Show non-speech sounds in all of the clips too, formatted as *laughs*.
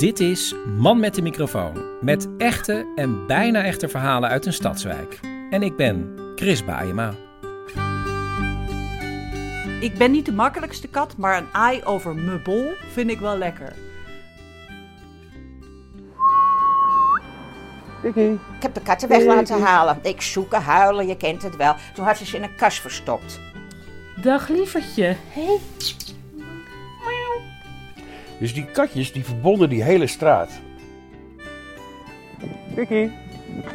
Dit is Man met de microfoon. Met echte en bijna echte verhalen uit een stadswijk. En ik ben Chris Baayema. Ik ben niet de makkelijkste kat, maar een ei over mijn bol vind ik wel lekker. Ik heb de katten weg laten halen. Ik zoeken, huilen, je kent het wel. Toen had ze ze in een kast verstopt. Dag lievertje. Hey. Dus die katjes die verbonden die hele straat.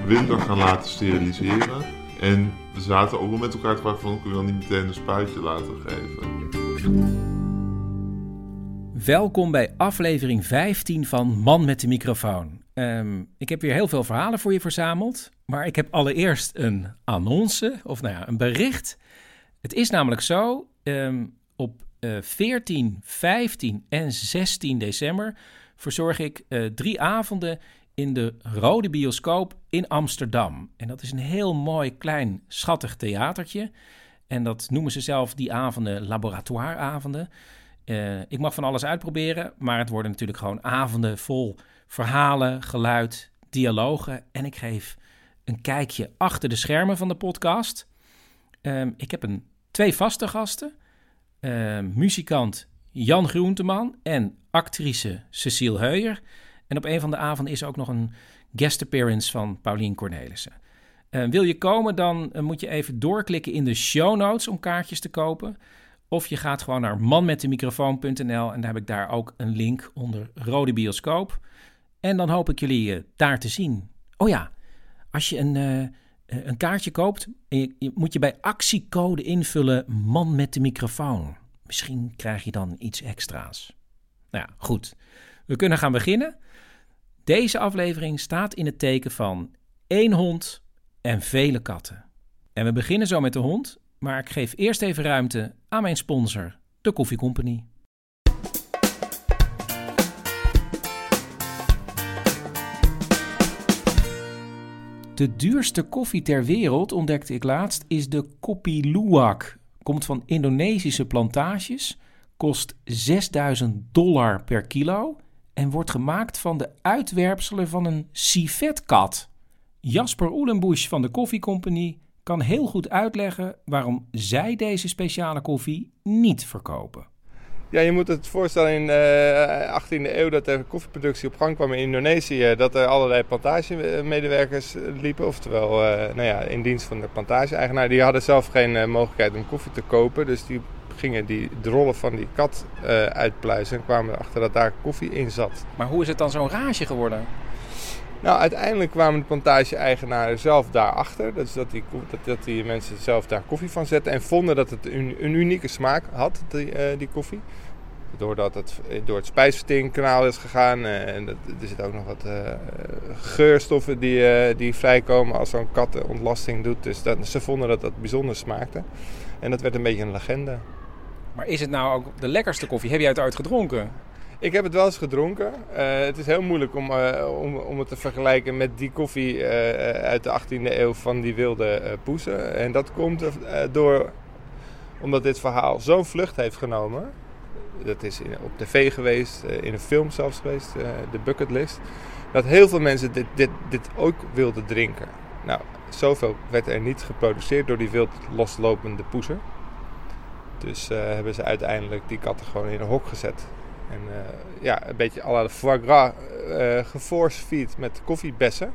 winter gaan laten steriliseren. En we zaten ook wel met elkaar te vragen van, kunnen we dan niet meteen een spuitje laten geven? Welkom bij aflevering 15 van Man met de microfoon. Ehm, ik heb weer heel veel verhalen voor je verzameld. Maar ik heb allereerst een annonce, of nou ja, een bericht. Het is namelijk zo, ehm, op eh 14, 15 en 16 december verzorg ik eh, drie avonden in de Rode Bioscoop in Amsterdam. En dat is een heel mooi, klein, schattig theatertje. En dat noemen ze zelf die avonden laboratoireavonden. Eh, ik mag van alles uitproberen, maar het worden natuurlijk gewoon avonden vol verhalen, geluid, dialogen. En ik geef een kijkje achter de schermen van de podcast. Ehm, ik heb een, twee vaste gasten. Ehm, muzikant Jan Groenteman en actrice Cecile Heuyer. En op een van de avonden is ook nog een guest appearance van Paulien Cornelissen. Eh, wil je komen, dan eh, moet je even doorklikken in de show notes om kaartjes te kopen. Of je gaat gewoon naar manmetdemicrofoon.nl en daar heb ik daar ook een link onder Rode Bioscoop. En dan hoop ik jullie eh, daar te zien. Oh ja, als je een, eh, een kaartje koopt, en je- moet je bij actiecode invullen man met de microfoon. Misschien krijg je dan iets extra's. Nou ja, goed. We kunnen gaan beginnen. Deze aflevering staat in het teken van één hond en vele katten. En we beginnen zo met de hond, maar ik geef eerst even ruimte aan mijn sponsor, de Koffie Company. De duurste koffie ter wereld, ontdekte ik laatst, is de Kopi Luwak. Komt van Indonesische plantages, kost 6000 dollar per kilo en wordt gemaakt van de uitwerpselen van een civetkat. Jasper Oelenbusch van de Koffie Company kan heel goed uitleggen waarom zij deze speciale koffie niet verkopen. Ja, je moet het voorstellen in de 18e eeuw dat er koffieproductie op gang kwam in Indonesië. Dat er allerlei plantagemedewerkers liepen. Oftewel eh, nou ja, in dienst van de plantage-eigenaar. Die hadden zelf geen eh, mogelijkheid om koffie te kopen. Dus die gingen die drollen van die kat eh, uitpluizen. En kwamen erachter dat daar koffie in zat. Maar hoe is het dan zo'n rage geworden? Nou, uiteindelijk kwamen de plantage-eigenaren zelf daarachter. Dus dat die, dat, dat die mensen zelf daar koffie van zetten. En vonden dat het een, een unieke smaak had, die, eh, die koffie. Doordat het door het spijsverteringskanaal is gegaan. eh, en dat, er zitten ook nog wat eh, geurstoffen die, eh, die vrijkomen als zo'n kat eh, ontlasting doet. Dus dat, ze vonden dat dat bijzonder smaakte. En dat werd een beetje een legende. Maar is het nou ook de lekkerste koffie? Heb jij het ooit gedronken? Ik heb het wel eens gedronken. Eh, het is heel moeilijk om, eh, om, om het te vergelijken met die koffie eh, uit de 18e eeuw van die wilde poesen. En dat komt door omdat dit verhaal zo'n vlucht heeft genomen. Dat is in, op tv geweest, in een film zelfs geweest, de bucketlist. Dat heel veel mensen dit, dit, dit ook wilden drinken. Nou, zoveel werd er niet geproduceerd door die wild loslopende poeser. Dus hebben ze uiteindelijk die katten gewoon in een hok gezet. En eh, ja, een beetje à la de foie gras eh geforce-feed met koffiebessen.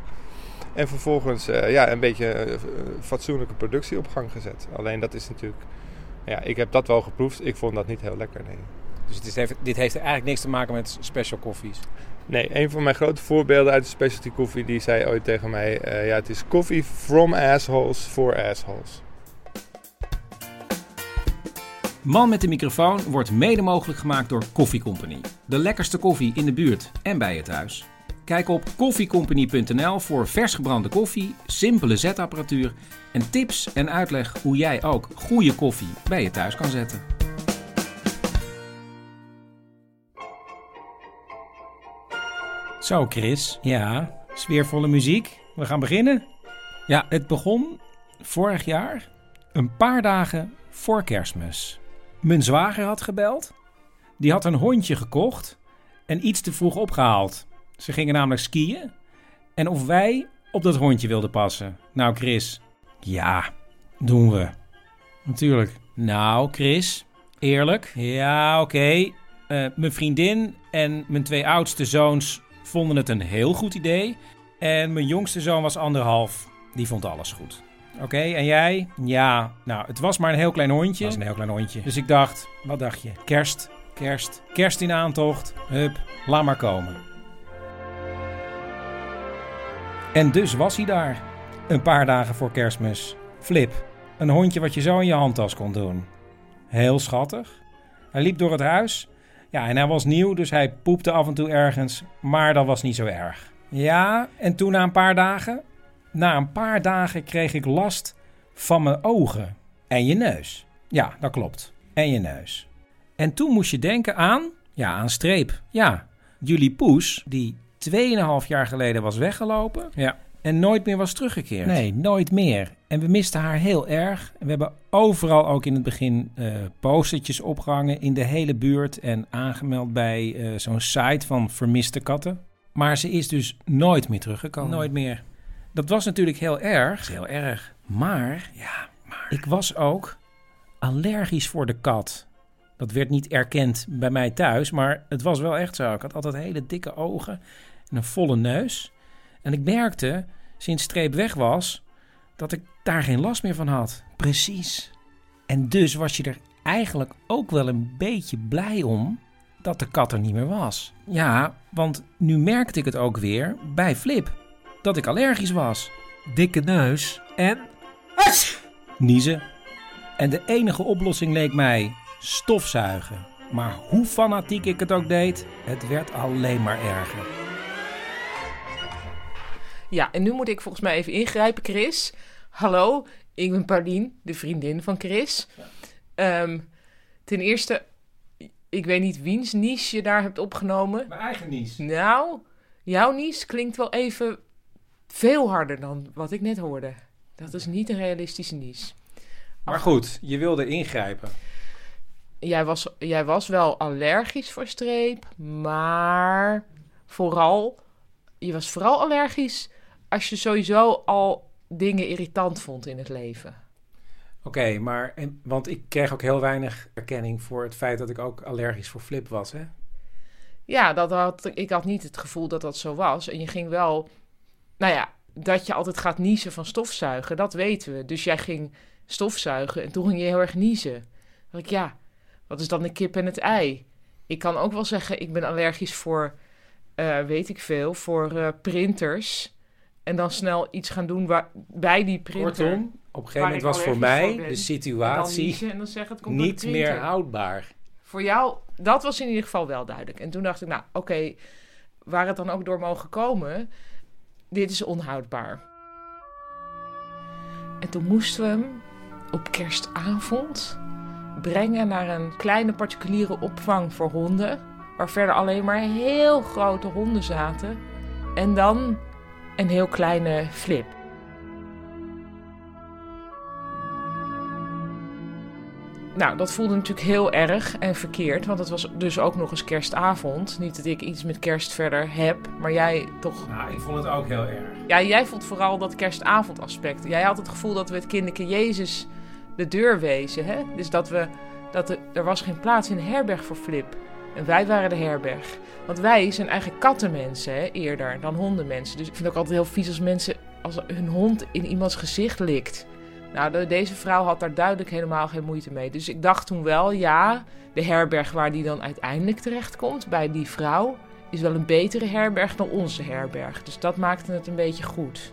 En vervolgens eh, ja, een beetje fatsoenlijke productie op gang gezet. Alleen dat is natuurlijk... Ja, ik heb dat wel geproefd. Ik vond dat niet heel lekker, nee. Dus dit heeft, dit heeft eigenlijk niks te maken met special koffies. Nee, een van mijn grote voorbeelden uit de specialty koffie, die zei ooit tegen mij... Uh, ja, het is koffie from assholes for assholes. Man met de microfoon wordt mede mogelijk gemaakt door Koffie Company. De lekkerste koffie in de buurt en bij je thuis. Kijk op koffiecompany.nl voor vers gebrande koffie, simpele zetapparatuur en tips en uitleg hoe jij ook goede koffie bij je thuis kan zetten. Zo Chris, ja, sfeervolle muziek. We gaan beginnen. Ja, het begon vorig jaar, een paar dagen voor kerstmis. Mijn zwager had gebeld. Die had een hondje gekocht en iets te vroeg opgehaald. Ze gingen namelijk skiën. En of wij op dat hondje wilden passen. Nou, Chris. Ja, doen we. Natuurlijk. Nou, Chris. Eerlijk. Ja, oké. Eh, mijn vriendin en mijn twee oudste zoons vonden het een heel goed idee. En mijn jongste zoon was anderhalf. Die vond alles goed. Oké, en jij? Ja, nou, het was maar een heel klein hondje. Het was een heel klein hondje. Dus ik dacht, wat dacht je? Kerst, kerst, kerst in aantocht. Hup, laat maar komen. En dus was hij daar. Een paar dagen voor kerstmis. Flip, een hondje wat je zo in je handtas kon doen. Heel schattig. Hij liep door het huis. Ja, en hij was nieuw, dus hij poepte af en toe ergens. Maar dat was niet zo erg. Ja, en toen na een paar dagen na een paar dagen kreeg ik last van mijn ogen en je neus. Ja, dat klopt. En je neus. En toen moest je denken aan, ja, aan streep. Ja, jullie poes, die 2,5 jaar geleden was weggelopen. Ja. En nooit meer was teruggekeerd. Nee, nooit meer. En we misten haar heel erg. We hebben overal ook in het begin uh, postertjes opgehangen in de hele buurt. En aangemeld bij uh, zo'n site van vermiste katten. Maar ze is dus nooit meer teruggekomen. Nooit meer. Dat was natuurlijk heel erg. Heel erg. Maar, ja, maar ik was ook allergisch voor de kat. Dat werd niet erkend bij mij thuis, maar het was wel echt zo. Ik had altijd hele dikke ogen en een volle neus. En ik merkte, sinds Streep weg was, dat ik daar geen last meer van had. Precies. En dus was je er eigenlijk ook wel een beetje blij om dat de kat er niet meer was. Ja, want nu merkte ik het ook weer bij Flip dat ik allergisch was. Dikke neus en... Niezen. En de enige oplossing leek mij stofzuigen. Maar hoe fanatiek ik het ook deed, het werd alleen maar erger. Ja, en nu moet ik volgens mij even ingrijpen, Chris. Hallo, ik ben Paulien, de vriendin van Chris. Ehm, ten eerste, ik weet niet wiens nies je daar hebt opgenomen. Mijn eigen nies. Nou, jouw nies klinkt wel even veel harder dan wat ik net hoorde. Dat is niet een realistische nies. Maar goed, je wilde ingrijpen. Jij was, jij was wel allergisch voor streep, maar vooral, je was vooral allergisch als je sowieso al dingen irritant vond in het leven. Oké, maar want ik kreeg ook heel weinig erkenning voor het feit dat ik ook allergisch voor flip was, hè? Ja, dat had, ik had niet het gevoel dat dat zo was. En je ging wel nou ja, dat je altijd gaat niezen van stofzuigen, dat weten we. Dus jij ging stofzuigen en toen ging je heel erg niezen. Dan ik, ja, wat is dan de kip en het ei? Ik kan ook wel zeggen, ik ben allergisch voor, uh, weet ik veel, voor uh, printers. En dan snel iets gaan doen waar, bij die printer. Kortom, op een gegeven moment was voor mij de situatie en dan het komt niet meer houdbaar. Voor jou, dat was in ieder geval wel duidelijk. En toen dacht ik, nou oké, okay, waar het dan ook door mogen komen dit is onhoudbaar. En toen moesten we hem op kerstavond brengen naar een kleine particuliere opvang voor honden. Waar verder alleen maar heel grote honden zaten. En dan een heel kleine flip. Nou, dat voelde natuurlijk heel erg en verkeerd, want het was dus ook nog eens kerstavond. Niet dat ik iets met kerst verder heb, maar jij toch... Nou, ik vond het ook heel erg. Ja, jij vond vooral dat kerstavondaspect. Jij had het gevoel dat we het kinderke Jezus de deur wezen, hè? Dus dat we... Dat er, er was geen plaats in de herberg voor Flip. En wij waren de herberg. Want wij zijn eigenlijk kattenmensen, hè, eerder dan hondenmensen. Dus ik vind het ook altijd heel vies als mensen... als hun hond in iemands gezicht likt... Nou, deze vrouw had daar duidelijk helemaal geen moeite mee. Dus ik dacht toen wel, ja, de herberg waar die dan uiteindelijk terechtkomt, bij die vrouw, is wel een betere herberg dan onze herberg. Dus dat maakte het een beetje goed.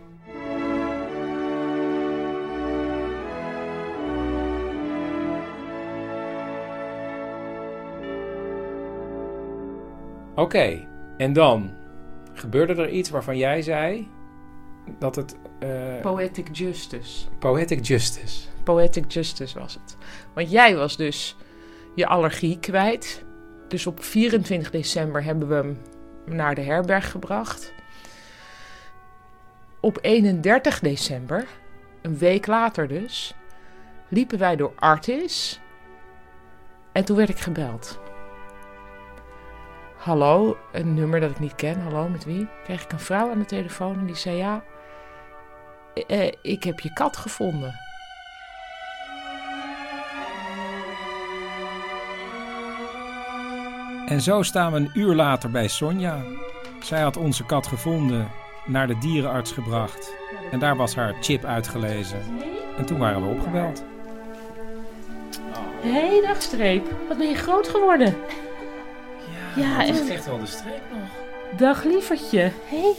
Oké, en dan gebeurde er iets waarvan jij zei dat het. Eh, Poetic justice. Poetic justice. Poetic justice was het. Want jij was dus je allergie kwijt. Dus op 24 december hebben we hem naar de herberg gebracht. Op 31 december, een week later dus, liepen wij door Artis. En toen werd ik gebeld. Hallo, een nummer dat ik niet ken. Hallo, met wie? Kreeg ik een vrouw aan de telefoon en die zei ja. Eh, ik heb je kat gevonden. En zo staan we een uur later bij Sonja. Zij had onze kat gevonden, naar de dierenarts gebracht. En daar was haar chip uitgelezen. En toen waren we opgebeld. Hé, hey, dag Streep. Wat ben je groot geworden. Ja, dat is echt. echt wel de streep nog. Dag lievertje. Hé. Hey.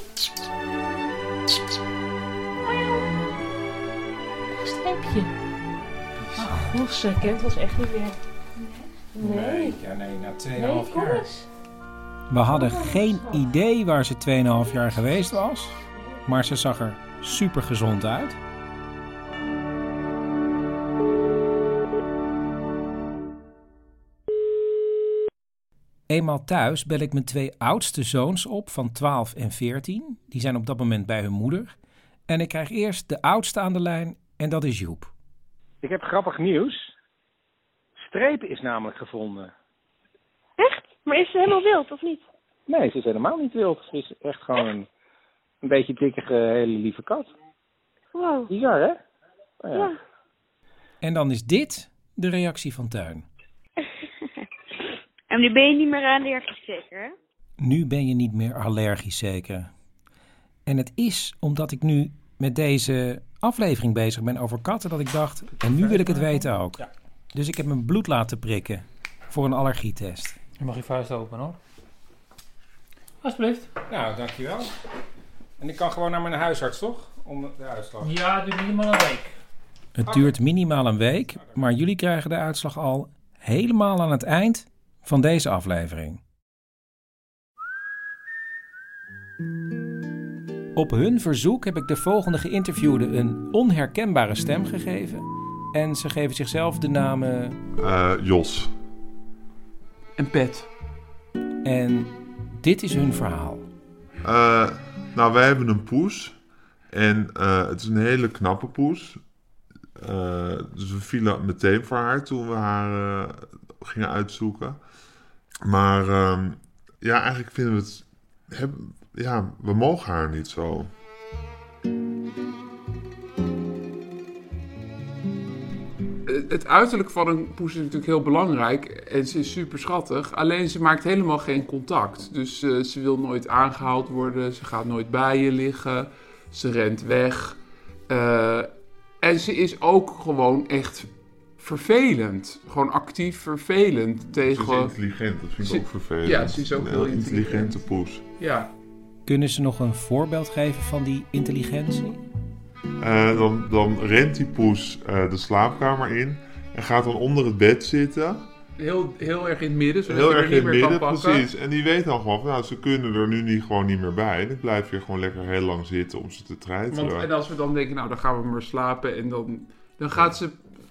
Oh, gosse, kind was echt niet meer. Nee. ja, nee, na 2,5 Nee, kom jaar. We hadden geen idee waar ze 2,5 jaar geweest was. Maar ze zag er super gezond uit. Eenmaal thuis bel ik mijn twee oudste zoons op van 12 en 14. Die zijn op dat moment bij hun moeder. En ik krijg eerst de oudste aan de lijn en dat is Joep. Ik heb grappig nieuws. Streep is namelijk gevonden. Echt? Maar is ze helemaal wild, of niet? Nee, ze is helemaal niet wild. Ze is echt gewoon een, een beetje dikkige, hele lieve kat. Wow. Bizar, hè? Oh, ja. Ja. En dan is dit de reactie van Tuin. *laughs* En nu ben je niet meer allergisch zeker, hè? Nu ben je niet meer allergisch zeker. En het is omdat ik nu met deze aflevering bezig ben over katten dat ik dacht, en nu wil ik het weten ook. Dus ik heb mijn bloed laten prikken voor een allergietest. Je mag je vuist open hoor. Alsjeblieft. Nou, dankjewel. En ik kan gewoon naar mijn huisarts, toch? Om de uitslag. Ja, doe minimaal een week. Het duurt minimaal een week, maar jullie krijgen de uitslag al helemaal aan het eind van deze aflevering. Op hun verzoek heb ik de volgende geïnterviewde een onherkenbare stem gegeven. En ze geven zichzelf de namen Eh, Jos. En Pet. En dit is hun verhaal. Eh, nou, wij hebben een poes. En eh, het is een hele knappe poes. Eh, dus we vielen meteen voor haar toen we haar gingen uitzoeken. Maar ehm, ja, eigenlijk vinden we het... heb- ja, we mogen haar niet zo. Het uiterlijk van een poes is natuurlijk heel belangrijk en ze is super schattig. Alleen ze maakt helemaal geen contact. Dus eh, ze wil nooit aangehaald worden, ze gaat nooit bij je liggen, ze rent weg. Eh, en ze is ook gewoon echt vervelend. Gewoon actief vervelend Ze tegen... is intelligent, dat vind ik Ze- ook vervelend. Ja, ze is ook Een heel intelligente poes. Ja. Kunnen ze nog een voorbeeld geven van die intelligentie? Eh, dan, dan rent die poes eh, de slaapkamer in en gaat dan onder het bed zitten. Heel, heel erg in het midden, zodat Heel je er erg niet in het meer kan midden, pakken. precies. En die weet dan gewoon van, nou, ze kunnen er nu niet, gewoon niet meer bij. Dan blijf je gewoon lekker heel lang zitten om ze te treiteren. Want, en als we dan denken, nou dan gaan we maar slapen en dan, dan gaat ze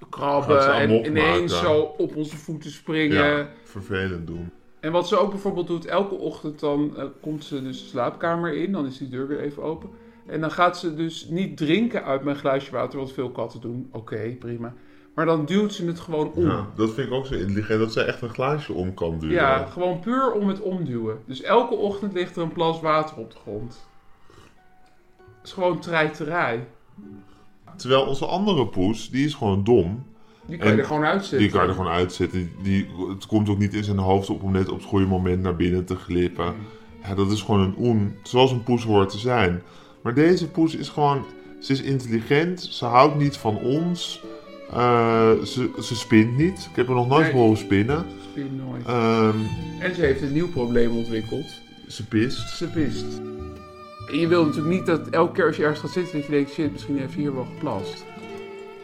krabben Gaat ze en ineens maken. zo op onze voeten springen. Ja, vervelend doen. En wat ze ook bijvoorbeeld doet, elke ochtend dan eh, komt ze dus de slaapkamer in, dan is die deur weer even open. En dan gaat ze dus niet drinken uit mijn glaasje water, wat veel katten doen. Oké, prima. Maar dan duwt ze het gewoon om. Ja, dat vind ik ook zo intelligent, dat zij echt een glaasje om kan duwen. Ja, gewoon puur om het omduwen. Dus elke ochtend ligt er een plas water op de grond. Het is gewoon treiterij. Terwijl onze andere poes, die is gewoon dom. Die kan je er gewoon uitzetten. Die kan je er gewoon uitzetten. Die, het komt ook niet in zijn hoofd op om net op het goede moment naar binnen te glippen. Ja, dat is gewoon een oen. Zoals een poes hoort te zijn. Maar deze poes is gewoon... Ze is intelligent. Ze houdt niet van ons. Eh, ze, ze spint niet. Ik heb haar nog nooit Nee. horen spinnen. Spin nooit. Ehm, En ze heeft een nieuw probleem ontwikkeld. Ze pist. Ze pist. En je wil natuurlijk niet dat elke keer als je ergens gaat zitten... dat je denkt, shit, misschien heeft hij hier wel geplast.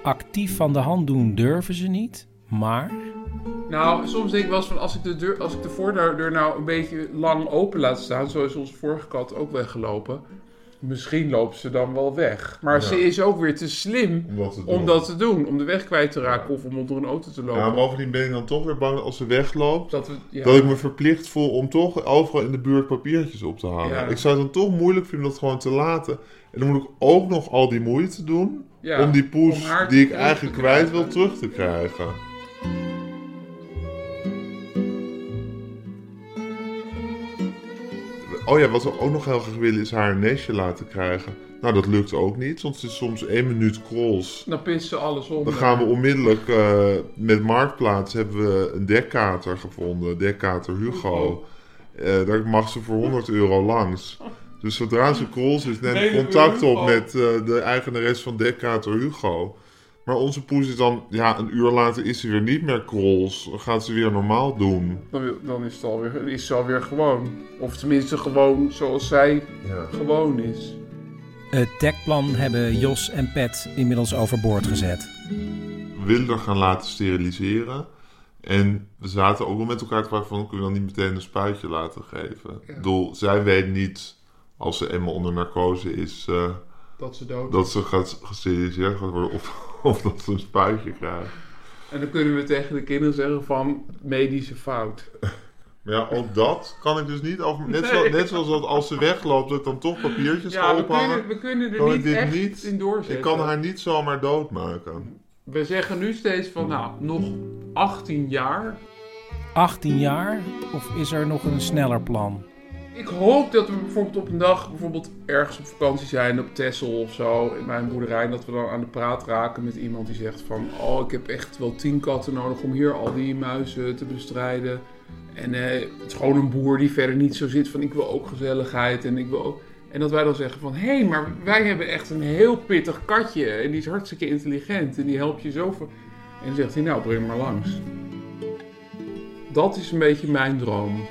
Actief van de hand doen durven ze niet, maar... Nou, soms denk ik wel eens van als ik de, deur, als ik de voordeur nou een beetje lang open laat staan, zo is onze vorige kat ook weggelopen. Misschien loopt ze dan wel weg. Maar Ja. ze is ook weer te slim Om dat te om doen. dat te doen. Om de weg kwijt te raken of om onder een auto te lopen. Ja, maar bovendien ben ik dan toch weer bang dat als ze wegloopt, Dat we- ja. dat ik me verplicht voel om toch overal in de buurt papiertjes op te halen. Ja. Ik zou het dan toch moeilijk vinden dat gewoon te laten. En dan moet ik ook nog al die moeite doen Ja, om die poes om die ik eigenlijk kwijt wil terug te krijgen. Oh ja, wat we ook nog heel graag willen is haar een nestje laten krijgen. Nou, dat lukt ook niet, want het is soms één minuut krols. Dan pist ze alles om. Dan gaan we onmiddellijk eh, met Marktplaats hebben we een dekkater gevonden. Dekkater Hugo. Eh, daar mag ze voor 100 euro langs. Dus zodra ze *laughs* krols is, neem ik contact op met eh, de eigenares van Dekkater Hugo. Maar onze poes is dan, ja, een uur later is ze weer niet meer krols. Dan gaat ze weer normaal doen. Dan, dan is, het alweer, is ze alweer gewoon. Of tenminste gewoon zoals zij gewoon is. Het dekplan hebben Jos en Pet inmiddels overboord gezet. We willen er gaan laten steriliseren. En we zaten ook wel met elkaar te vragen van... kunnen we dan niet meteen een spuitje laten geven? Ik bedoel, zij weet niet, als ze eenmaal onder narcose is... eh, Dat ze dood dat is. ze gaat gesteriliseerd gaat worden of, *laughs* of dat ze een spuitje krijgt. En dan kunnen we tegen de kinderen zeggen van medische fout. Maar ja, ook dat kan ik dus niet over... Net, Nee. zo, net zoals dat als ze wegloopt, dat ik dan toch papiertjes Ja, ga we ophangen. kunnen- we kunnen er niet dit echt niet, in doorzetten. Ik kan haar niet zomaar doodmaken. We zeggen nu steeds van, nou, nog 18 jaar. 18 jaar? Of is er nog een sneller plan? Ik hoop dat we bijvoorbeeld op een dag bijvoorbeeld ergens op vakantie zijn, op Texel of zo, in mijn boerderij. En dat we dan aan de praat raken met iemand die zegt van, oh, ik heb echt wel tien katten nodig om hier al die muizen te bestrijden. En eh, het is gewoon een boer die verder niet zo zit van, ik wil ook gezelligheid en ik wil ook... En dat wij dan zeggen van, hé, hey, maar wij hebben echt een heel pittig katje. En die is hartstikke intelligent en die helpt je zoveel. En dan zegt hij, nou, breng maar langs. Dat is een beetje mijn droom.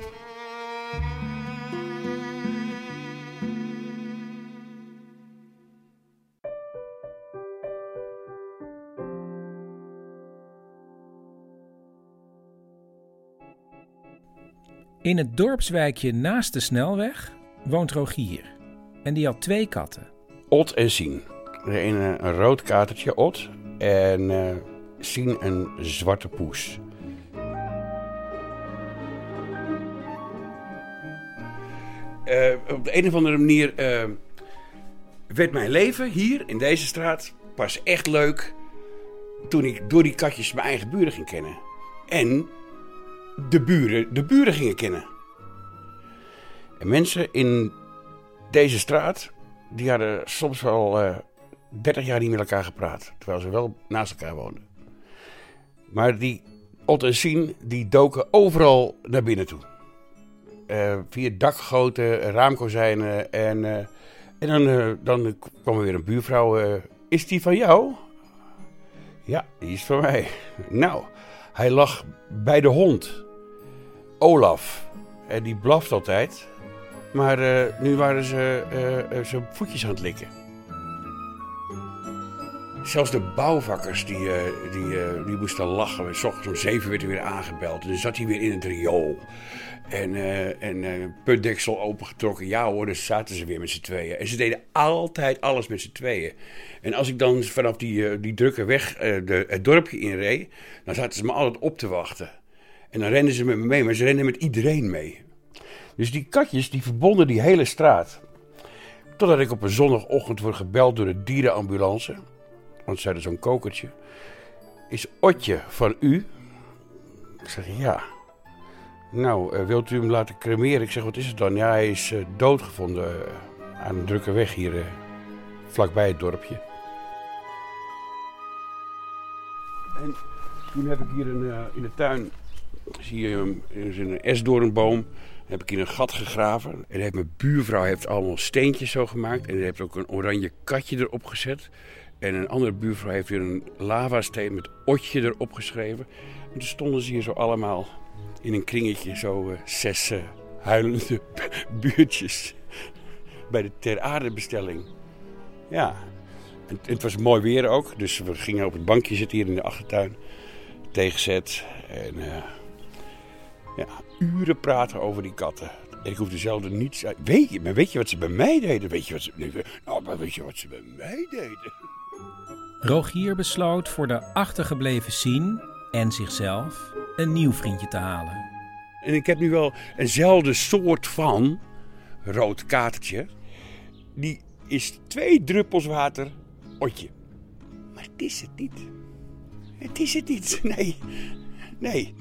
In het dorpswijkje naast de snelweg woont Rogier. En die had twee katten. Ot en Sien. De een rood katertje, Ot. En Sien een zwarte poes. Eh, op de een of andere manier eh, werd mijn leven hier in deze straat pas echt leuk toen ik door die katjes mijn eigen buren ging kennen. En de buren de buren gingen kennen. En mensen in deze straat, die hadden soms wel eh 30 jaar niet met elkaar gepraat. Terwijl ze wel naast elkaar woonden. Maar die Ot en die doken overal naar binnen toe. Eh, via dakgoten, raamkozijnen en, eh, en dan, eh, dan kwam er weer een buurvrouw. eh, is die van jou? Ja, die is van mij. *laughs* Nou, hij lag bij de hond. Olaf. En die blaft altijd. Maar eh, nu waren ze eh, eh, zijn voetjes aan het likken. Zelfs de bouwvakkers die, die, die moesten lachen. S ochtends om zeven werd hij weer aangebeld. En zat hij weer in het riool. En, eh en eh, putdeksel opengetrokken. Ja hoor, dan zaten ze weer met z'n tweeën. En ze deden altijd alles met z'n tweeën. En als ik dan vanaf die, eh, die drukke weg de, het dorpje inreed... dan zaten ze me altijd op te wachten. En dan renden ze met me mee, maar ze renden met iedereen mee. Dus die katjes die verbonden die hele straat. Totdat ik op een zondagochtend word gebeld door de dierenambulance. Want ze hadden zo'n kokertje. Is Otje van u? Ik zeg ja. Nou, eh, wilt u hem laten cremeren? Ik zeg, wat is het dan? Ja, hij is eh, doodgevonden eh, aan een drukke weg hier vlakbij het dorpje. En toen heb ik hier een, in de tuin, zie je hem, is een esdoornboom. Heb ik in een gat gegraven. En heeft mijn buurvrouw heeft allemaal steentjes zo gemaakt. En heeft ook een oranje katje erop gezet. En een andere buurvrouw heeft weer een lavasteen met otje erop geschreven. En toen stonden ze hier zo allemaal in een kringetje, zo eh, zes eh, huilende *laughs* buurtjes bij de ter aarde bestelling. Ja, het was mooi weer ook, dus we gingen op het bankje zitten hier in de achtertuin. Tegenzet en uh, ja, uren praten over die katten. En ik hoefde zelden niets uit. Weet je, maar weet je wat ze bij mij deden? Weet je wat ze, nou, maar weet je wat ze bij mij deden? Rogier besloot voor de achtergebleven Sien en zichzelf een nieuw vriendje te halen. En ik heb nu wel eenzelfde soort van rood katertje. Die is twee druppels water, otje. Maar het is het niet. Het is het niet. *laughs* Nee. Nee.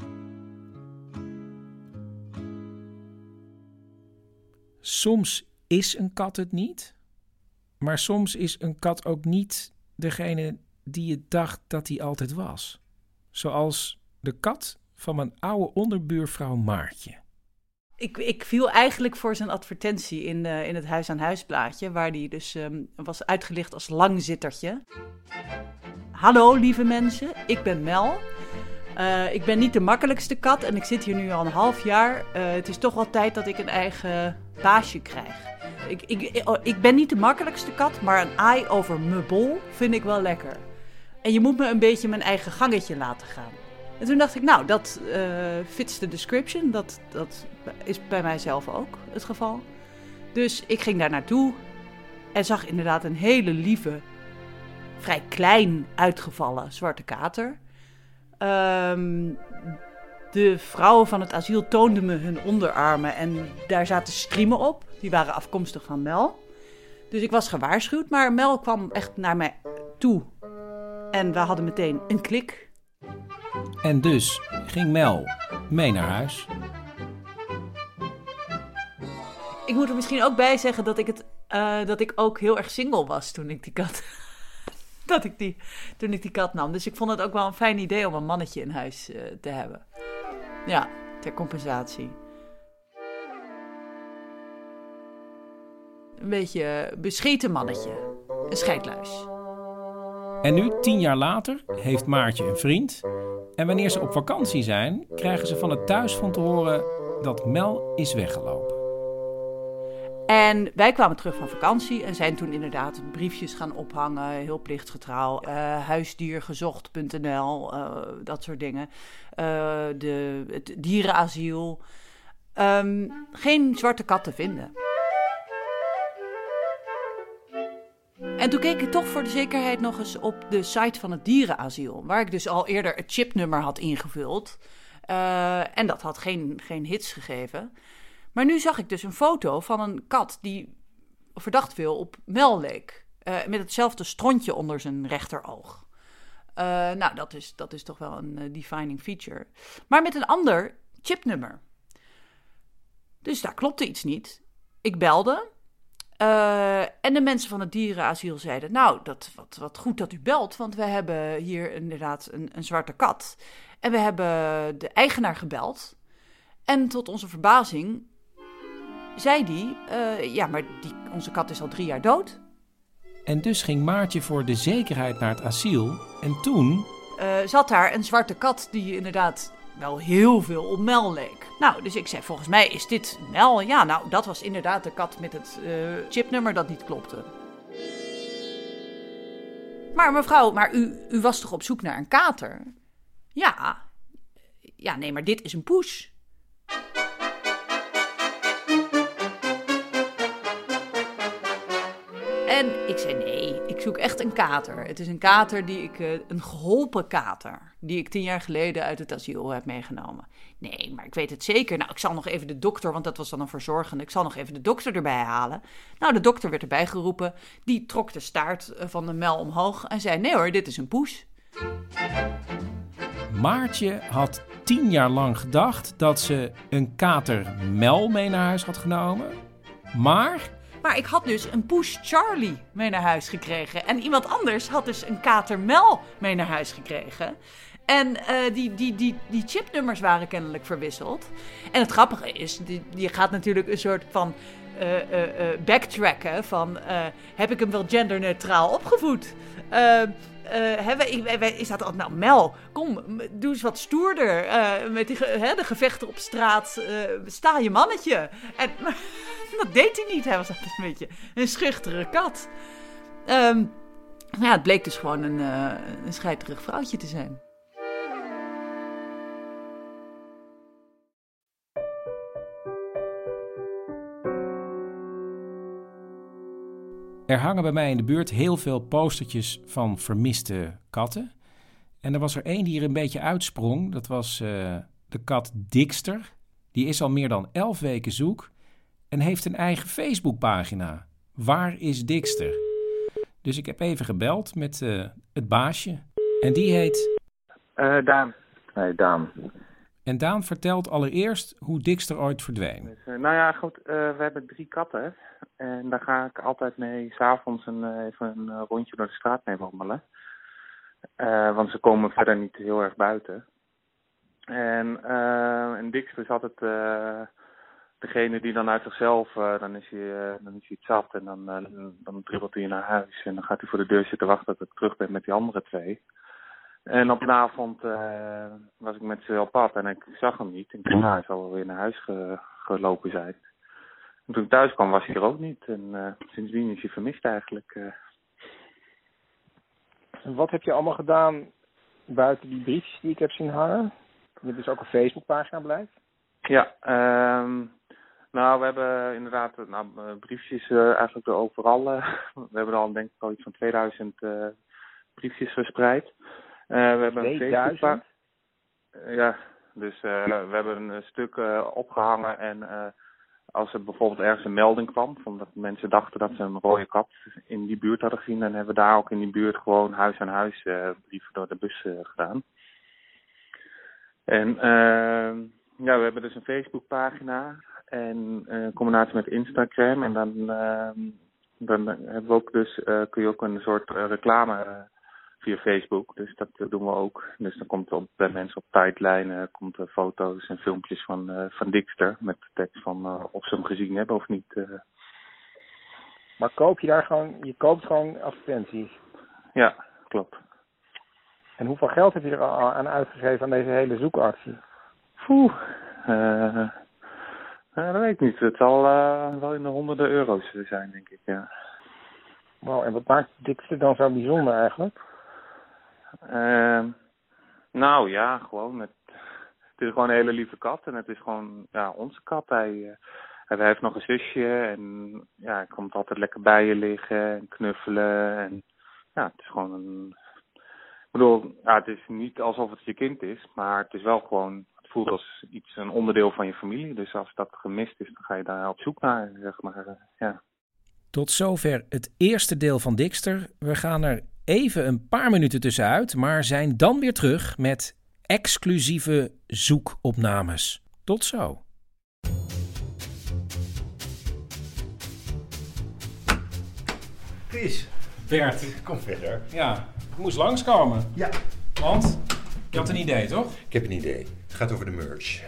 Soms is een kat het niet, maar soms is een kat ook niet degene die je dacht dat hij altijd was. Zoals de kat van mijn oude onderbuurvrouw Maartje. Ik, ik viel eigenlijk voor zijn advertentie in, uh, in het Huis aan Huis blaadje, waar die dus um, was uitgelicht als langzittertje. Hallo lieve mensen, ik ben Mel. Uh, ik ben niet de makkelijkste kat en ik zit hier nu al een half jaar. Uh, het is toch wel tijd dat ik een eigen baasje krijg. Ik, ik, oh, ik ben niet de makkelijkste kat, maar een aai over mijn bol vind ik wel lekker. En je moet me een beetje mijn eigen gangetje laten gaan. En toen dacht ik, nou, dat uh, fits de description. Dat, dat is bij mijzelf ook het geval. Dus ik ging daar naartoe en zag inderdaad een hele lieve, vrij klein uitgevallen zwarte kater. Um, de vrouwen van het asiel toonden me hun onderarmen en daar zaten striemen op. Die waren afkomstig van Mel. Dus ik was gewaarschuwd, maar Mel kwam echt naar mij toe. En we hadden meteen een klik. En dus ging Mel mee naar huis. Ik moet er misschien ook bij zeggen dat ik, het, uh, dat ik ook heel erg single was toen ik die kat *laughs* dat ik die, toen ik die kat nam. Dus ik vond het ook wel een fijn idee om een mannetje in huis uh, te hebben. Ja, ter compensatie. Een beetje bescheten mannetje. Een scheidluis. En nu, tien jaar later, heeft Maartje een vriend. En wanneer ze op vakantie zijn, krijgen ze van het thuisfront te horen dat Mel is weggelopen. En wij kwamen terug van vakantie en zijn toen inderdaad briefjes gaan ophangen, heel plichtgetrouw, uh, huisdiergezocht.nl, uh, dat soort dingen. Uh, de, het dierenasiel. Um, geen zwarte kat te vinden. En toen keek ik toch voor de zekerheid nog eens op de site van het dierenasiel, waar ik dus al eerder het chipnummer had ingevuld. en dat had geen, geen hits gegeven. Maar nu zag ik dus een foto van een kat die verdacht veel op Mel leek. Uh, met hetzelfde strontje onder zijn rechteroog. Uh, nou, dat is, dat is toch wel een defining feature. Maar met een ander chipnummer. Dus daar klopte iets niet. Ik belde. En de mensen van het dierenasiel zeiden: Nou, dat, wat, wat goed dat u belt, want we hebben hier inderdaad een, een zwarte kat. En we hebben de eigenaar gebeld. En tot onze verbazing zei die, uh, ja, maar die, onze kat is al drie jaar dood. En dus ging Maartje voor de zekerheid naar het asiel. En toen... Uh, zat daar een zwarte kat die inderdaad wel heel veel op Mel leek. Nou, dus ik zei, volgens mij is dit Mel. Ja, nou, dat was inderdaad de kat met het uh, chipnummer dat niet klopte. Maar mevrouw, maar u, u was toch op zoek naar een kater? Ja. Ja, nee, maar dit is een poes. En ik zei nee, ik zoek echt een kater. Het is een kater die ik, uh, een geholpen kater, die ik tien jaar geleden uit het asiel heb meegenomen. Nee, maar ik weet het zeker. Nou, ik zal nog even de dokter, want dat was dan een verzorgende, ik zal nog even de dokter erbij halen. Nou, de dokter werd erbij geroepen, die trok de staart eh, van de mel omhoog en zei nee hoor, dit is een poes. Maartje had tien jaar lang gedacht dat ze een kater Mel mee naar huis had genomen. Maar maar ik had dus een poes Charlie mee naar huis gekregen. En iemand anders had dus een kater Mel mee naar huis gekregen. En uh, die, die, die, die chipnummers waren kennelijk verwisseld. En het grappige is, die gaat natuurlijk een soort van uh, uh, backtracken van... heb ik hem wel genderneutraal opgevoed? Eh, eh, hè, wij, wij zaten altijd, nou Mel, kom, doe eens wat stoerder. eh, met die, hè, de gevechten op straat, eh, sta je mannetje. En *laughs* *laughs* dat deed hij niet, hij was altijd een beetje een schuchtere kat. Ehm, ja, het bleek dus gewoon een, eh een scheiterig vrouwtje te zijn. Er hangen bij mij in de buurt heel veel postertjes van vermiste katten. En er was er één die er een beetje uitsprong. Dat was eh, de kat Dixter. Die is al meer dan elf weken zoek en heeft een eigen Facebookpagina. Waar is Dixter? Dus ik heb even gebeld met eh, het baasje. En die heet... Eh, Daan. Nee, Daan. En Daan vertelt allereerst hoe Dixter ooit verdween. Dus, eh, nou ja, goed. eh, we hebben drie katten. En daar ga ik altijd mee s'avonds een, eh, even een rondje door de straat mee wandelen. Eh, want ze komen verder niet heel erg buiten. En, eh en Dix is altijd eh, degene die dan uit zichzelf, eh, dan, is hij, eh, dan is hij het zat. En dan, eh, dan dribbelt hij naar huis. En dan gaat hij voor de deur zitten wachten tot ik terug ben met die andere twee. En op een avond eh, was ik met ze op pad en ik zag hem niet. Ik dacht, nou, hij zal wel weer naar huis ge- gelopen zijn. En toen ik thuis kwam was hij er ook niet. En eh, sindsdien is hij vermist eigenlijk. eh. En wat heb je allemaal gedaan buiten die briefjes die ik heb zien hangen? Je hebt dus ook een Facebookpagina blijft. Ja, ehm, nou, we hebben inderdaad nou, eh, briefjes eh, eigenlijk *laughs* er overal. eh, we hebben al denk ik al iets van 2000 eh, briefjes verspreid. We hebben een 2000? Facebookpa- Eh, ja, dus we hebben een stuk eh, opgehangen en als er bijvoorbeeld ergens een melding kwam, van dat mensen dachten dat ze een rode kat in die buurt hadden gezien, dan hebben we daar ook in die buurt gewoon huis aan huis brieven door de bus gedaan. En ja, we hebben dus een Facebookpagina en eh, in combinatie met Instagram. En dan, ehm, dan hebben we ook dus, eh, kun je ook een soort eh, reclame via Facebook. Dus dat doen we ook. Dus dan komt er op, bij mensen op tijdlijnen komt er foto's en filmpjes van, van Dixter. Met de tekst van of ze hem gezien hebben of niet. Maar koop je daar gewoon, je koopt gewoon advertenties. ja, klopt. En hoeveel geld heb je er al aan uitgegeven aan deze hele zoekactie? Oeh, eh, eh, dat weet ik niet. Het zal eh, wel in de honderden euro's zijn, denk ik. Ja. Wow, en wat maakt Dixter dan zo bijzonder eigenlijk? Ehm, nou ja, gewoon. Het, het is gewoon een hele lieve kat en het is gewoon ja, onze kat. Hij, eh, hij heeft nog een zusje en ja, hij komt altijd lekker bij je liggen en knuffelen. En ja, het is gewoon een. Ik bedoel, ja, het is niet alsof het je kind is, maar het is wel gewoon. Voelt als iets, een onderdeel van je familie. Dus als dat gemist is, dan ga je daar op zoek naar, zeg maar. ja. Tot zover het eerste deel van Dixter. We gaan er even een paar minuten tussenuit, maar zijn dan weer terug met exclusieve zoekopnames. Tot zo. Chris. Bert. Kom verder. Ja, ik moest langskomen. Ja. Want je had een idee, toch? Ik heb een idee. Het gaat over de merch.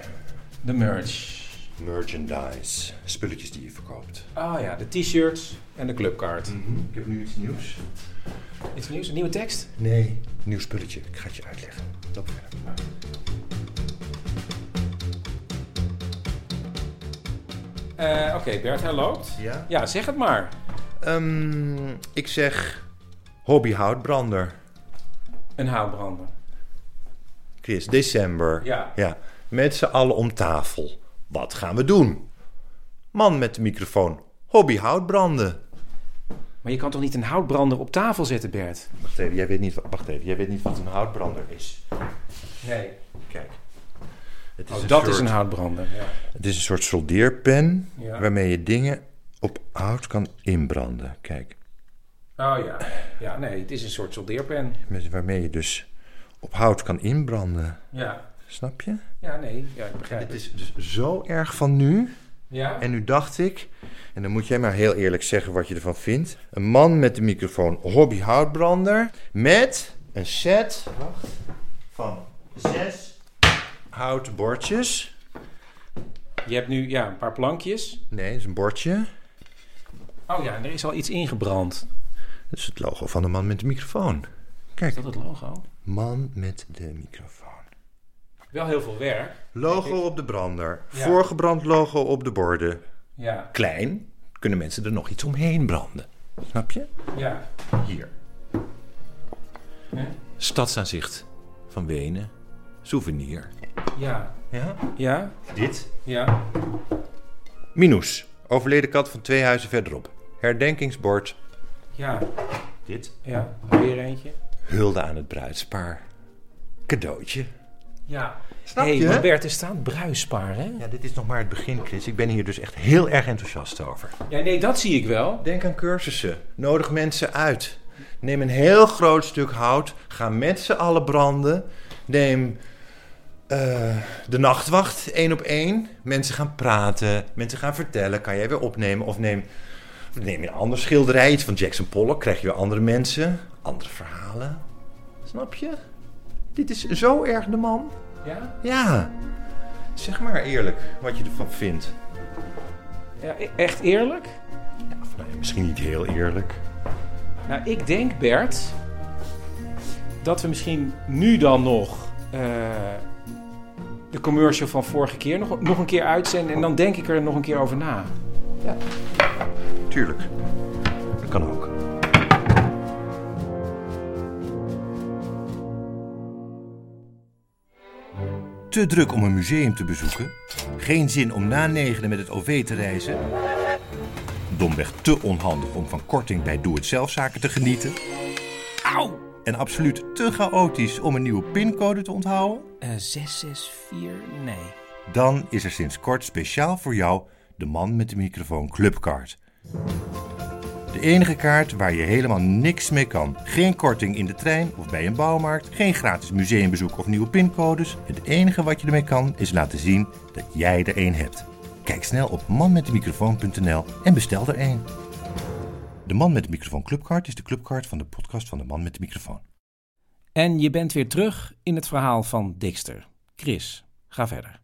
De merch. Merchandise. Spulletjes die je verkoopt. Ah ja, de t-shirts en de clubkaart. Ik heb nu iets nieuws. Iets nieuws? Een nieuwe tekst? Nee, nieuw spulletje. Ik ga het je uitleggen. Loop verder. Eh, Oké, Bert, hij loopt. Ja? Ja, zeg het maar. Ehm, ik zeg hobby houtbrander. Een houtbrander. Chris, december. Ja. ja. Met z'n allen om tafel. Wat gaan we doen? Man met de microfoon. Hobby houtbranden. Maar je kan toch niet een houtbrander op tafel zetten, Bert? Wacht even, jij weet niet, wat- wacht even, jij weet niet wat een houtbrander is. Nee. Kijk. Het Oh, dat soort- is een houtbrander. Ja. Het is een soort soldeerpen Ja. waarmee je dingen op hout kan inbranden. Kijk, Oh ja. Ja, nee, het is een soort soldeerpen. met, waarmee je dus op hout kan inbranden. Ja. Snap je? Ja, nee, ja, ik begrijp Het is dus zo erg van nu. Ja. En nu dacht ik, en dan moet jij maar heel eerlijk zeggen wat je ervan vindt. Een man met de microfoon hobby houtbrander met een set wacht, van zes houten bordjes. Je hebt nu ja, een paar plankjes. Nee, dat is een bordje. Oh ja, en er is al iets ingebrand. Dat is het logo van de man met de microfoon. Kijk. Is dat het logo? Man met de microfoon. Wel heel veel werk. Logo op de brander. Ja. Voorgebrand logo op de borden. Ja. Klein. Kunnen mensen er nog iets omheen branden. Snap je? Ja. Hier. Stadsaanzicht van Wenen. Souvenir. Ja. Ja? Ja. Dit. Ja. Minus. Overleden kat van twee huizen verderop. Herdenkingsbord. Ja. Dit. Ja. Weer eentje. Hulde aan het bruidspaar. Cadeautje. Ja. Snap hey, je? maar Bert, er staat bruispaar, hè? Ja, dit is nog maar het begin, Chris. Ik ben hier dus echt heel erg enthousiast over. Ja, nee, dat zie ik wel. Denk aan cursussen. Nodig mensen uit. Neem een heel groot stuk hout. Ga met z'n allen branden. Neem eh, de nachtwacht één op één. Mensen gaan praten. Mensen gaan vertellen. Kan jij weer opnemen? Of neem, neem een ander schilderij. Iets van Jackson Pollock. Krijg je weer andere mensen. Andere verhalen. Snap je? Dit is zo erg de man. Ja? Ja. Zeg maar eerlijk wat je ervan vindt. Ja, e- echt eerlijk? Of nou, misschien niet heel eerlijk. Nou, ik denk, Bert, dat we misschien nu dan nog eh, de commercial van vorige keer nog, nog een keer uitzenden. En dan denk ik er nog een keer over na. Ja. Tuurlijk. Dat kan ook. Te druk om een museum te bezoeken? Geen zin om na negenen met het OV te reizen? Domweg te onhandig om van korting bij doe-het-zelfzaken te genieten? Auw! En absoluut te chaotisch om een nieuwe pincode te onthouden? Eh 664, nee. Dan is er sinds kort speciaal voor jou de man met de microfoon Clubcard. Enige kaart waar je helemaal niks mee kan. Geen korting in de trein of bij een bouwmarkt. Geen gratis museumbezoek of nieuwe pincodes. Het enige wat je ermee kan is laten zien dat jij er één hebt. Kijk snel op manmetdemicrofoon.nl en bestel er één. De Man met de Microfoon Clubcard is de clubcard van de podcast van de Man met de Microfoon. En je bent weer terug in het verhaal van Dixter. Chris, ga verder.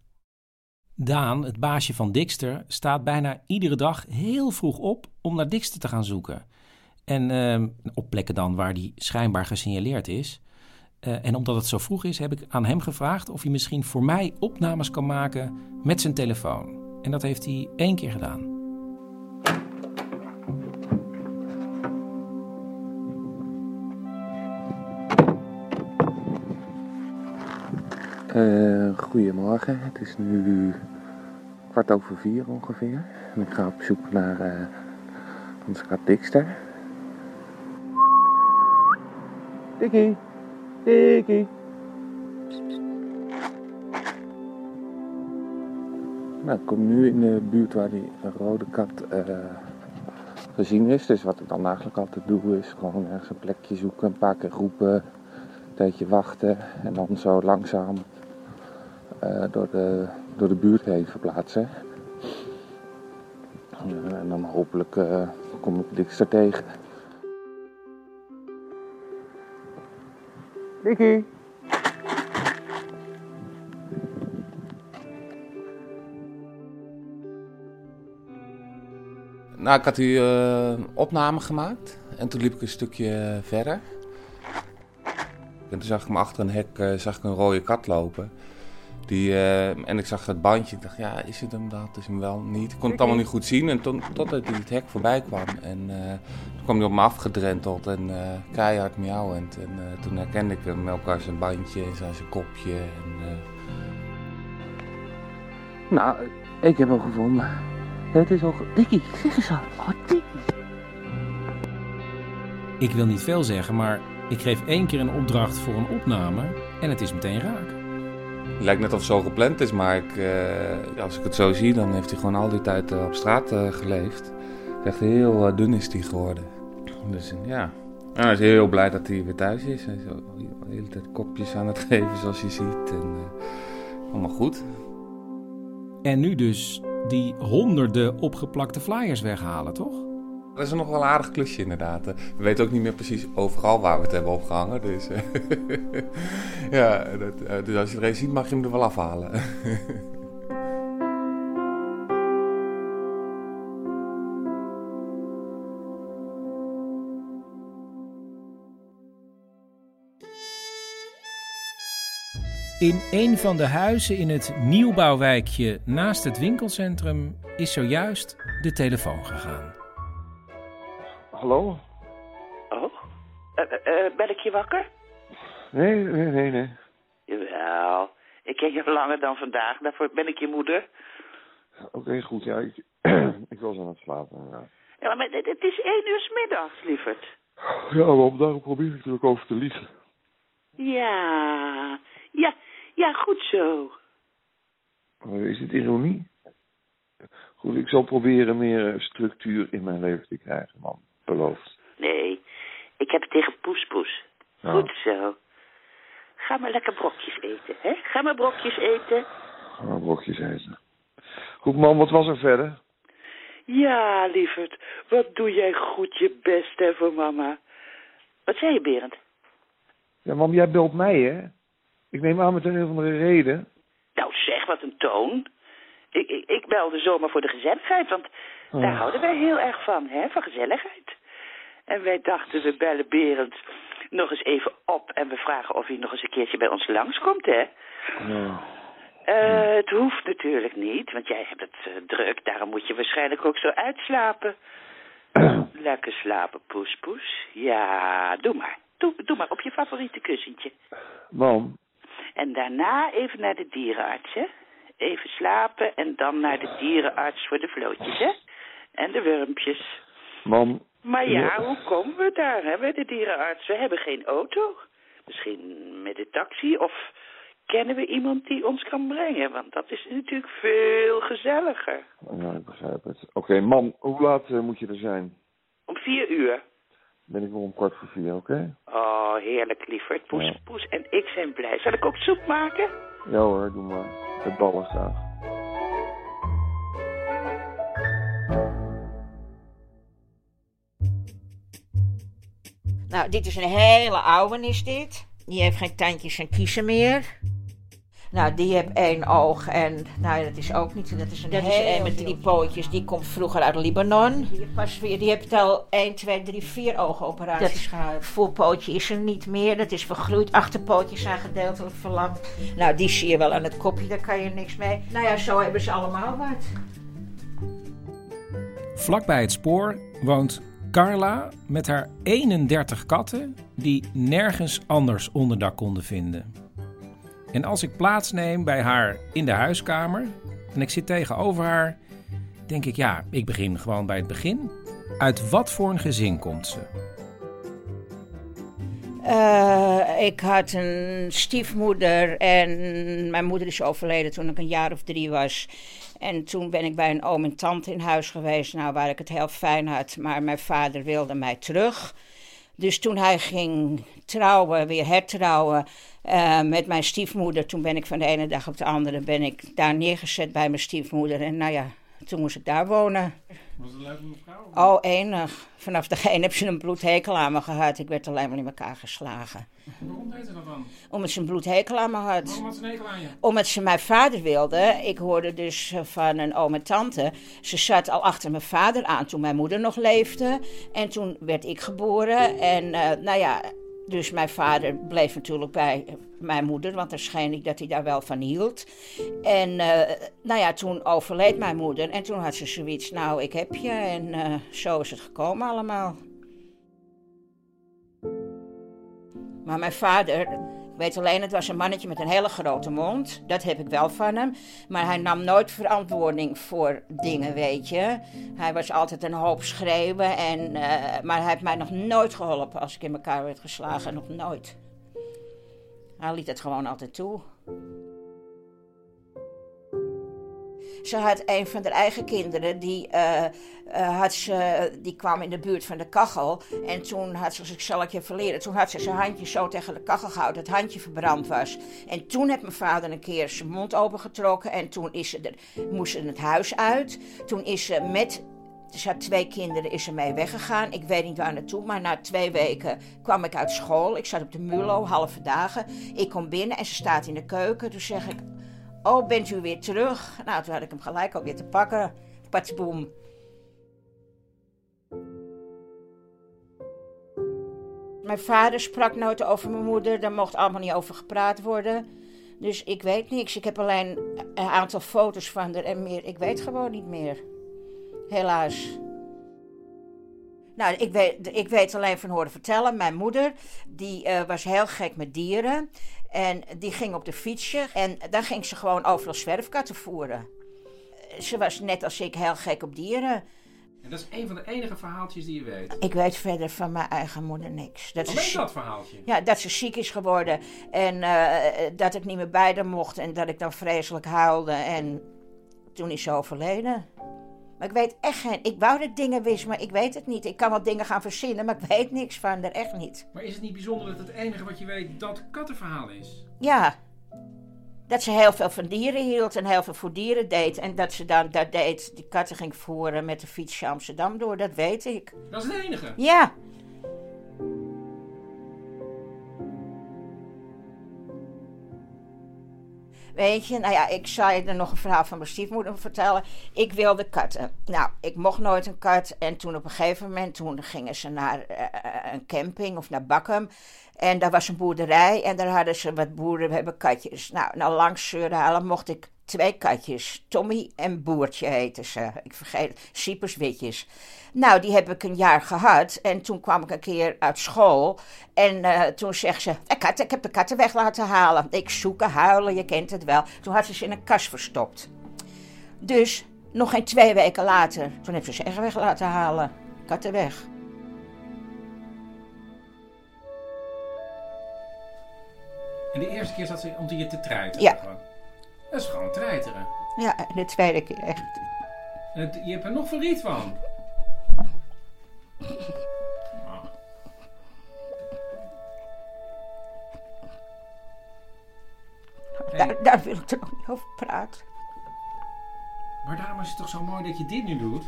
Daan, het baasje van Dixter, staat bijna iedere dag heel vroeg op om naar Dixter te gaan zoeken. En ehm, op plekken dan waar die schijnbaar gesignaleerd is. Eh, en omdat het zo vroeg is, heb ik aan hem gevraagd of hij misschien voor mij opnames kan maken met zijn telefoon. En dat heeft hij één keer gedaan. Eh, goedemorgen, het is nu kwart over vier ongeveer. En ik ga op zoek naar eh onze kat Dixter. Dikkie, Dikkie. Nou, ik kom nu in de buurt waar die rode kat eh, gezien is. Dus wat ik dan eigenlijk altijd doe is gewoon ergens een plekje zoeken, een paar keer roepen, een tijdje wachten en dan zo langzaam eh, door, de, door de buurt heen verplaatsen. Eh, en dan hopelijk eh, kom ik Dixter tegen. Dikkie. Nou, ik had u eh, opname gemaakt en toen liep ik een stukje verder. En toen zag ik me achter een hek eh, zag ik een rode kat lopen. Die, eh, en ik zag het bandje. Ik dacht, ja, is het hem dat? Is hem wel niet? Ik kon het allemaal niet goed zien. En toen, totdat hij het hek voorbij kwam. En eh, toen kwam hij op me afgedrenteld en eh, keihard miauwend. En eh, toen herkende ik hem, elkaar zijn bandje, zijn, zijn kopje. En, eh, Nou, ik heb hem gevonden. Het is al... ge- Dikkie, zeg eens aan. Oh, Dikkie. Ik wil niet veel zeggen, maar ik geef één keer een opdracht voor een opname en het is meteen raak. Lijkt net of het zo gepland is, maar ik, eh, als ik het zo zie, dan heeft hij gewoon al die tijd eh, op straat eh, geleefd. Echt heel dun is hij geworden. Dus ja, En hij is heel blij dat hij weer thuis is. Hij is de hele tijd kopjes aan het *laughs* geven, zoals je ziet. En, allemaal goed. En nu dus die honderden opgeplakte flyers weghalen, toch? Dat is nog wel een aardig klusje inderdaad. Eh, we weten ook niet meer precies overal waar we het hebben opgehangen. Dus, eh, *laughs* ja, dat, eh, dus als je er eens ziet mag je hem er wel afhalen. *laughs* In een van de huizen in het nieuwbouwwijkje naast het winkelcentrum is zojuist de telefoon gegaan. Hallo? Oh? Eh, eh, eh, ben ik je wakker? Nee, nee, nee, nee. Jawel. Ik ken je langer dan vandaag. Daarvoor ben ik je moeder. Oké, goed. Ja, ik, *clears throat* ik was aan het slapen. Ja, Ja, maar het, het is één uur 's middags, lieverd. ja maar daarom probeer ik er ook over te liegen. Ja. Ja, ja, goed zo. Is het ironie? Goed, ik zal proberen meer structuur in mijn leven te krijgen, man. Beloofd. Nee, ik heb het tegen Poespoes. Ja. Goed zo. Ga maar lekker brokjes eten, hè? Ga maar brokjes eten. Ga maar brokjes eten. Goed, man, wat was er verder? Ja, lieverd. Wat doe jij goed je best, hè, voor mama. Wat zei je, Berend? Ja, mam, jij belt mij, hè? Ik neem aan met een of andere reden. Nou, zeg, wat een toon. Ik, ik, ik belde zomaar voor de gezelligheid, want daar Oh. houden wij heel erg van, hè, van gezelligheid. En wij dachten, we bellen Berend nog eens even op en we vragen of hij nog eens een keertje bij ons langskomt, hè. Ja. Eh, het hoeft natuurlijk niet, want jij hebt het eh, druk. Daarom moet je waarschijnlijk ook zo uitslapen. *clears throat* Lekker slapen, poes, poes. Ja, doe maar. Doe, doe maar op je favoriete kussentje. Mam, En daarna even naar de dierenarts, hè? Even slapen en dan naar de dierenarts voor de vlootjes, hè? En de wurmpjes. mam. Maar ja, hoe komen we daar, hè, bij de dierenarts? We hebben geen auto. Misschien met de taxi of kennen we iemand die ons kan brengen? Want dat is natuurlijk veel gezelliger. Ja, ik begrijp het. Oké, mam, hoe laat eh, moet je er zijn? Om vier uur. Ben ik wel om kwart voor vier, oké? Oh, heerlijk, lieverd. Poes, Ja. Poes en ik zijn blij. Zal ik ook soep maken? Ja hoor, doe maar. Met ballen graag. Nou, dit is een hele oude, is dit. Die heeft geen tandjes en kiezen meer. Nou, die heeft één oog en, nou, dat is ook niet, dat is een Dat is een met drie pootjes, die komt vroeger uit Libanon. Die, pas weer, die heeft al 1, 2, 3, 4 oogoperaties gehad. Voorpootje is er niet meer, dat is vergroeid. Achterpootjes zijn gedeeltelijk verlamd. Nou, die zie je wel aan het kopje, daar kan je niks mee. Nou ja, zo hebben ze allemaal wat. Vlakbij het spoor woont Carla met haar 31 katten die nergens anders onderdak konden vinden. En als ik plaatsneem bij haar in de huiskamer en ik zit tegenover haar, denk ik ja, ik begin gewoon bij het begin. Uit wat voor een gezin komt ze? Eh, ik had een stiefmoeder en mijn moeder is overleden toen ik een jaar of drie was. En toen ben ik bij een oom en tante in huis geweest, nou, waar ik het heel fijn had. Maar mijn vader wilde mij terug. Dus toen hij ging trouwen, weer hertrouwen eh, met mijn stiefmoeder, toen ben ik van de ene dag op de andere ben ik daar neergezet bij mijn stiefmoeder. En nou ja, toen moest ik daar wonen. Was het leuk met vrouw? Oh, enig. Vanaf de een heb ze een bloedhekel aan me gehad. Ik werd alleen maar in elkaar geslagen. Waarom deed ze dat dan? Omdat ze een bloedhekel aan me had. Waarom had ze een hekel aan je? Omdat ze mijn vader wilde. Ik hoorde dus van een oom en tante. Ze zat al achter mijn vader aan toen mijn moeder nog leefde. En toen werd ik geboren. En eh, nou ja, dus mijn vader bleef natuurlijk bij mijn moeder. Want scheen ik dat hij daar wel van hield. En eh, nou ja, toen overleed mijn moeder. En toen had ze zoiets, nou ik heb je. En eh, zo is het gekomen allemaal. Maar mijn vader, weet alleen, het was een mannetje met een hele grote mond. Dat heb ik wel van hem. Maar hij nam nooit verantwoording voor dingen, weet je. Hij was altijd een hoop schreeuwen. En, eh, maar hij heeft mij nog nooit geholpen als ik in elkaar werd geslagen. Nog nooit. Hij liet het gewoon altijd toe. Ze had een van haar eigen kinderen, die, eh, eh, had ze, die kwam in de buurt van de kachel. En toen had ze, je verleren, toen had ze zijn handje zo tegen de kachel gehouden, dat het handje verbrand was. En toen heeft mijn vader een keer zijn mond opengetrokken en toen is ze er, moest ze het huis uit. Toen is ze met ze had twee kinderen, is ze mee weggegaan. Ik weet niet waar naartoe, maar na twee weken kwam ik uit school. Ik zat op de Mulo, halve dagen. Ik kom binnen en ze staat in de keuken. Toen zeg ik, oh, bent u weer terug? Nou, toen had ik hem gelijk alweer te pakken. Patsboom. Mijn vader sprak nooit over mijn moeder. Daar mocht allemaal niet over gepraat worden. Dus ik weet niks. Ik heb alleen een aantal foto's van haar en meer. Ik weet gewoon niet meer. Helaas. Nou, ik weet, ik weet alleen van horen vertellen. Mijn moeder, die eh, was heel gek met dieren. En die ging op de fietsje. En dan ging ze gewoon overal zwerfkatten voeren. Ze was net als ik heel gek op dieren. En dat is een van de enige verhaaltjes die je weet. Ik weet verder van mijn eigen moeder niks. Dat Alleen ze, dat verhaaltje? Ja, dat ze ziek is geworden. En eh, dat ik niet meer bij haar mocht. En dat ik dan vreselijk huilde. En toen is ze overleden. Maar ik weet echt geen... Ik wou dat dingen wist, maar ik weet het niet. Ik kan wel dingen gaan verzinnen, maar ik weet niks van er echt niet. Maar is het niet bijzonder dat het enige wat je weet dat kattenverhaal is? Ja. Dat ze heel veel van dieren hield en heel veel voor dieren deed. En dat ze dan dat deed, die katten ging voeren met de fiets Amsterdam door. Dat weet ik. Dat is het enige? Ja. Weet je, nou ja, ik zou je er nog een verhaal van mijn stiefmoeder vertellen. Ik wilde katten. Nou, ik mocht nooit een kat. En toen op een gegeven moment, toen gingen ze naar eh, een camping of naar Bakkum. En daar was een boerderij en daar hadden ze wat boeren hebben katjes. Nou, nou langs halen mocht ik twee katjes. Tommy en Boertje heten ze. Ik vergeet het. witjes. Nou, die heb ik een jaar gehad. En toen kwam ik een keer uit school. En eh, toen zegt ze, "Eh, kat, ik heb de katten weg laten halen. Ik zoeken, huilen, je kent het wel. Toen had ze ze in een kast verstopt. Dus nog geen twee weken later, toen heb ze ze echt weg laten halen. Katten weg. En de eerste keer zat ze om je te treiteren? Ja. Gewoon. Dat is gewoon treiteren. Ja, en de tweede keer echt. Het- je hebt er nog verdriet van. Daar, daar wil ik nog niet over praten. Maar daarom is het toch zo mooi dat je dit nu doet?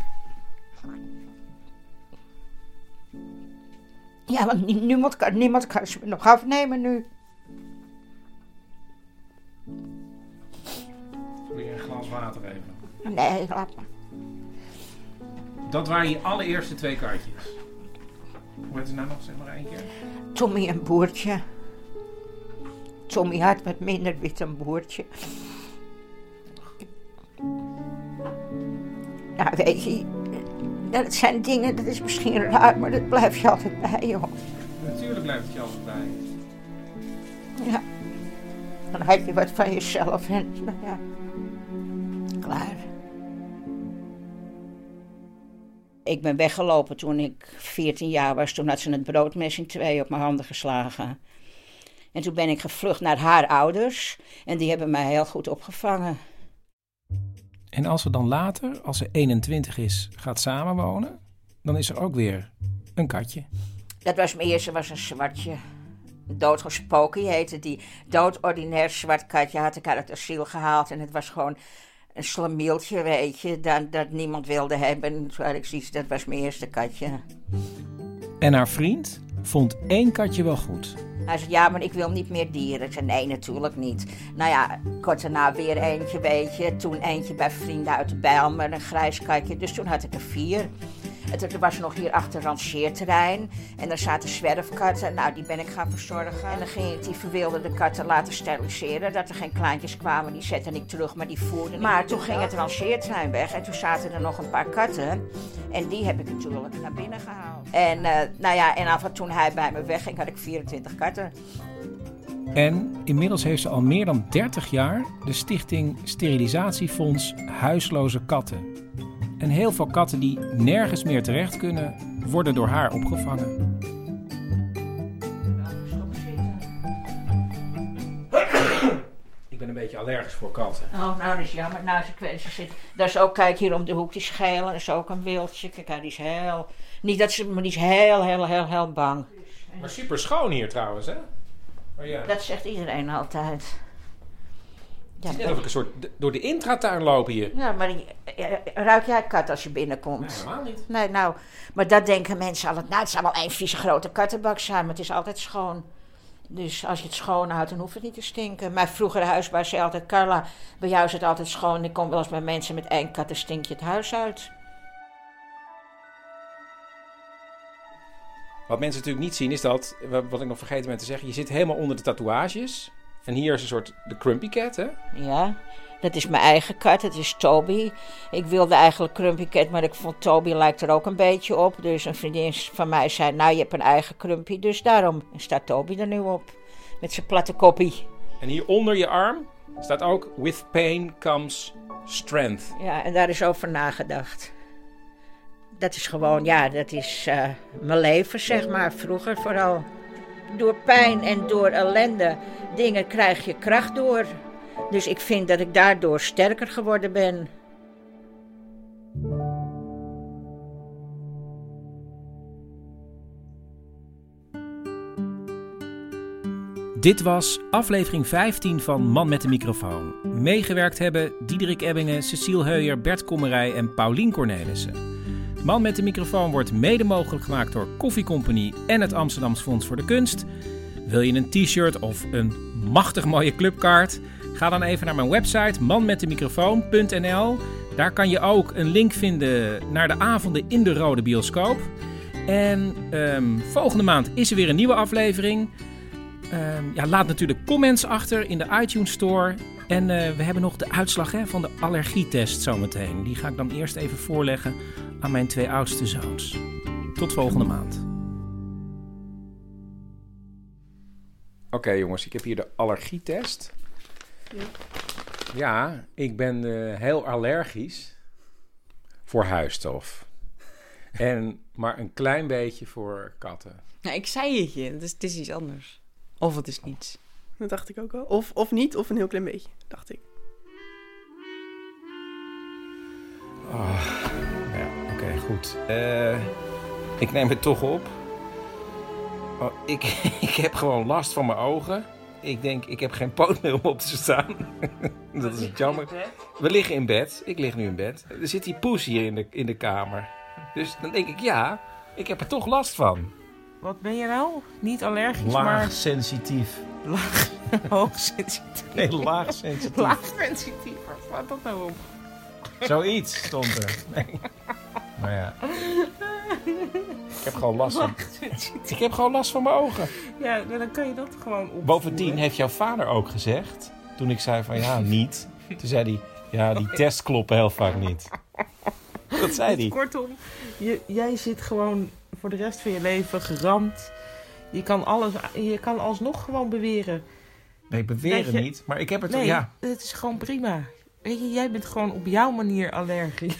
Ja, want nie- niemand kan, niemand kan ze me nog afnemen nu. Nee, laat maar. Dat waren je allereerste twee kaartjes. Hoe heet het nou nog? Zeg maar één keer. Tommy en Boertje. Tommy had wat minder wit dan Boertje. Nou, weet je, dat zijn dingen, dat is misschien raar, maar dat blijf je altijd bij, joh. Natuurlijk blijft het je altijd bij. Ja. Dan heb je wat van jezelf en, nou ja, klaar. Ik ben weggelopen toen ik 14 jaar was. Toen had ze het broodmes in twee op mijn handen geslagen. En toen ben ik gevlucht naar haar ouders. En die hebben mij heel goed opgevangen. En als ze dan later, als ze 21 is, gaat samenwonen, dan is er ook weer een katje. Dat was mijn eerste, was een zwartje. Doodgesproken heette die. Doodordinair zwart katje had ik uit het asiel gehaald. En het was gewoon een slamieltje, weet je. Dat, dat niemand wilde hebben. Toen had ik zoiets, dat was mijn eerste katje. En haar vriend vond één katje wel goed. Hij zei, ja, maar ik wil niet meer dieren. Ik zei, nee, natuurlijk niet. Nou ja, kort daarna weer eentje, weet je. Toen eentje bij vrienden uit de Bijl met een grijs katje. Dus toen had ik er vier. Toen was er nog hier achter een rangeerterrein. En daar zaten zwerfkatten. Nou, die ben ik gaan verzorgen. En dan ging ik die verwilderde katten laten steriliseren. Dat er geen kleintjes kwamen, die zette ik terug, maar die voerden. Maar toen ging het rangeerterrein weg. En toen zaten er nog een paar katten. En die heb ik natuurlijk naar binnen gehaald. En eh, nou ja, en af en toen hij bij me wegging, had ik 24 katten. En inmiddels heeft ze al meer dan 30 jaar de stichting Sterilisatiefonds Huisloze Katten. En heel veel katten die nergens meer terecht kunnen, worden door haar opgevangen. Ik ben een beetje allergisch voor katten. Oh, nou, dat is jammer. Nou, ze, ze zit, daar is ook, kijk hier om de hoek, die schelen. Dat is ook een wildje. Kijk, hij, die is heel... Niet dat ze, maar die is heel, heel, heel, heel bang. Maar super schoon hier trouwens, hè? Oh ja. Dat zegt iedereen altijd. Het is net of ik een soort door de intratuin loop hier. Ja, maar ruik jij kat als je binnenkomt? Nee, helemaal niet. Nee, nou, maar dat denken mensen altijd. Nou, het zou wel één vieze grote kattenbak zijn, maar het is altijd schoon. Dus als je het schoon houdt, dan hoeft het niet te stinken. Mijn vroegere huisbaas zei altijd, Carla, bij jou is het altijd schoon. Ik kom wel eens bij mensen met één kat, dan stink je het huis uit. Wat mensen natuurlijk niet zien is dat, wa- wat ik nog vergeten ben te zeggen, je zit helemaal onder de tatoeages. En hier is een soort de Crumpy Cat, hè? Ja, dat is mijn eigen kat, dat is Toby. Ik wilde eigenlijk Crumpy Cat, maar ik vond Toby lijkt er ook een beetje op. Dus een vriendin van mij zei, nou je hebt een eigen Crumpy, dus daarom staat Toby er nu op. Met zijn platte koppie. En hier onder je arm staat ook With pain comes strength. Ja, en daar is over nagedacht. Dat is gewoon, ja, dat is eh, mijn leven, zeg maar. Vroeger vooral. Door pijn en door ellende dingen krijg je kracht door. Dus ik vind dat ik daardoor sterker geworden ben. Dit was aflevering 15 van Man met de microfoon. Meegewerkt hebben Diederik Ebbingen, Cecile Heuyer, Bert Kommerij en Paulien Cornelissen. Man met de microfoon wordt mede mogelijk gemaakt door Koffie Company en het Amsterdams Fonds voor de Kunst. Wil je een t-shirt of een machtig mooie clubkaart? Ga dan even naar mijn website manmetdemicrofoon.nl. Daar kan je ook een link vinden naar de avonden in de Rode Bioscoop. En ehm, volgende maand is er weer een nieuwe aflevering. Ehm, ja, laat natuurlijk comments achter in de iTunes Store. En eh, we hebben nog de uitslag hè, van de allergietest zometeen. Die ga ik dan eerst even voorleggen aan mijn twee oudste zoons. Tot volgende maand. Oké jongens, ik heb hier de allergietest. Ja, ja ik ben eh, heel allergisch voor huisstof. en maar een klein beetje voor katten. Nou, ik zei het je, het is, het is iets anders. Of het is niets. Dat dacht ik ook al. Of, of niet, of een heel klein beetje, dacht ik. Oh, oké, goed. Eh, ik neem het toch op. Oh, ik, *laughs* ik heb gewoon last van mijn ogen. Ik denk, ik heb geen poot meer om op te staan. *laughs* dat is jammer. We liggen in bed. Ik lig nu in bed. Er zit die poes hier in de, in de kamer. Dus dan denk ik, ja, ik heb er toch last van. Wat ben je nou? Niet allergisch, Laag maar... sensitief. Laag, *laughs* hoogsensitief. Nee, laag sensitief. Laag sensitief. Waar slaat dat nou op? Zoiets stond er. Nee. Maar ja. *laughs* Ik heb gewoon last van... Ik heb gewoon last van mijn ogen. Ja, nou, dan kan je dat gewoon op. Bovendien heeft jouw vader ook gezegd, toen ik zei van ja, niet. Toen zei hij, ja, die *laughs* tests kloppen heel vaak niet. Dat zei hij. Kortom, je, jij zit gewoon voor de rest van je leven geramd. Je kan, alles, je kan alsnog gewoon beweren. Nee, beweren je- niet, maar ik heb het... Nee, Ja, het is gewoon prima. Weet je, jij bent gewoon op jouw manier allergisch.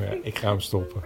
Ja, ik ga hem stoppen.